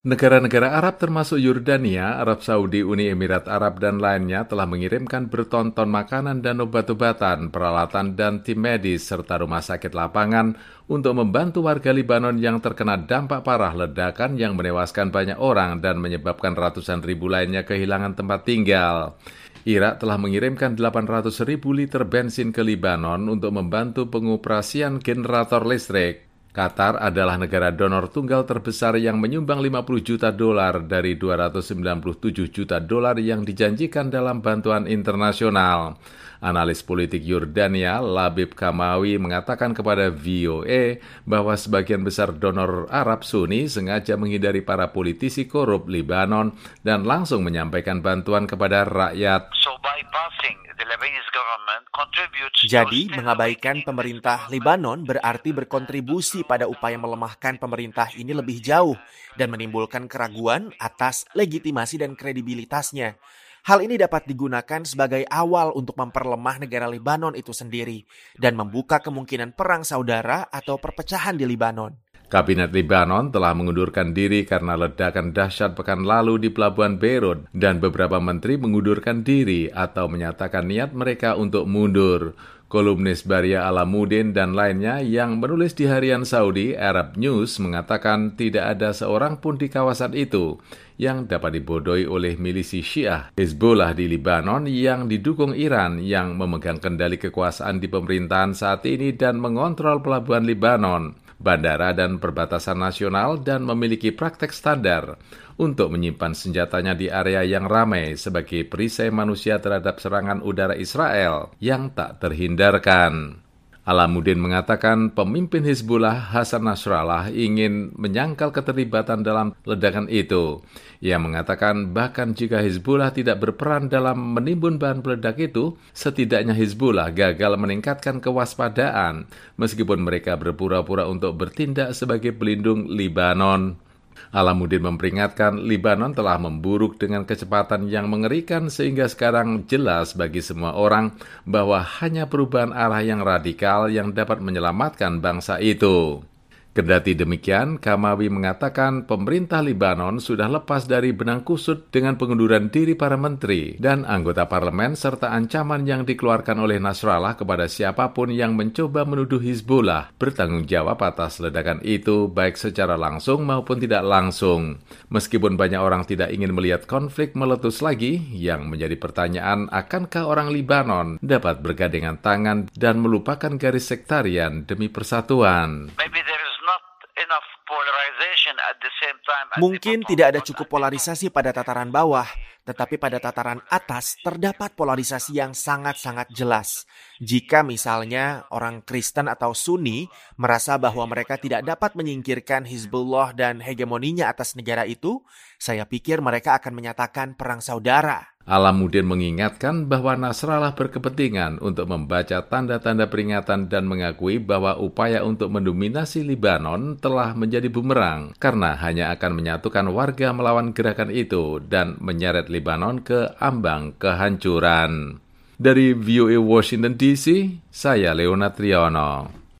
Negara-negara Arab termasuk Yordania, Arab Saudi, Uni Emirat Arab, dan lainnya telah mengirimkan bertonton makanan dan obat-obatan, peralatan, dan tim medis serta rumah sakit lapangan untuk membantu warga Libanon yang terkena dampak parah ledakan yang menewaskan banyak orang dan menyebabkan ratusan ribu lainnya kehilangan tempat tinggal. Irak telah mengirimkan 800 ribu liter bensin ke Libanon untuk membantu pengoperasian generator listrik. Qatar adalah negara donor tunggal terbesar yang menyumbang 50 juta dolar dari 297 juta dolar yang dijanjikan dalam bantuan internasional. Analis politik Yordania, Labib Kamawi, mengatakan kepada VOA bahwa sebagian besar donor Arab Sunni sengaja menghindari para politisi korup Libanon dan langsung menyampaikan bantuan kepada rakyat. So bypassing jadi, mengabaikan pemerintah Lebanon berarti berkontribusi pada upaya melemahkan pemerintah ini lebih jauh dan menimbulkan keraguan atas legitimasi dan kredibilitasnya. Hal ini dapat digunakan sebagai awal untuk memperlemah negara Lebanon itu sendiri dan membuka kemungkinan perang saudara atau perpecahan di Lebanon. Kabinet Libanon telah mengundurkan diri karena ledakan dahsyat pekan lalu di Pelabuhan Beirut dan beberapa menteri mengundurkan diri atau menyatakan niat mereka untuk mundur. Kolumnis Baria Alamudin dan lainnya yang menulis di harian Saudi Arab News mengatakan tidak ada seorang pun di kawasan itu yang dapat dibodohi oleh milisi Syiah Hezbollah di Libanon yang didukung Iran yang memegang kendali kekuasaan di pemerintahan saat ini dan mengontrol pelabuhan Libanon bandara dan perbatasan nasional dan memiliki praktek standar untuk menyimpan senjatanya di area yang ramai sebagai perisai manusia terhadap serangan udara Israel yang tak terhindarkan. Alamuddin mengatakan pemimpin Hizbullah Hasan Nasrallah ingin menyangkal keterlibatan dalam ledakan itu. Ia mengatakan bahkan jika Hizbullah tidak berperan dalam menimbun bahan peledak itu, setidaknya Hizbullah gagal meningkatkan kewaspadaan meskipun mereka berpura-pura untuk bertindak sebagai pelindung Libanon. Alamuddin memperingatkan Libanon telah memburuk dengan kecepatan yang mengerikan sehingga sekarang jelas bagi semua orang bahwa hanya perubahan arah yang radikal yang dapat menyelamatkan bangsa itu. Kendati demikian, Kamawi mengatakan pemerintah Libanon sudah lepas dari benang kusut dengan pengunduran diri para menteri dan anggota parlemen serta ancaman yang dikeluarkan oleh Nasrallah kepada siapa pun yang mencoba menuduh Hizbullah bertanggung jawab atas ledakan itu baik secara langsung maupun tidak langsung. Meskipun banyak orang tidak ingin melihat konflik meletus lagi, yang menjadi pertanyaan akankah orang Libanon dapat bergandengan tangan dan melupakan garis sektarian demi persatuan. Maybe Mungkin tidak ada cukup polarisasi pada tataran bawah, tetapi pada tataran atas terdapat polarisasi yang sangat-sangat jelas. Jika misalnya orang Kristen atau Sunni merasa bahwa mereka tidak dapat menyingkirkan Hizbullah dan hegemoninya atas negara itu, saya pikir mereka akan menyatakan perang saudara. Alamuddin mengingatkan bahwa Nasrallah berkepentingan untuk membaca tanda-tanda peringatan dan mengakui bahwa upaya untuk mendominasi Libanon telah menjadi bumerang karena hanya akan menyatukan warga melawan gerakan itu dan menyeret Libanon ke ambang kehancuran. Dari VOA Washington DC, saya Leonard Triono.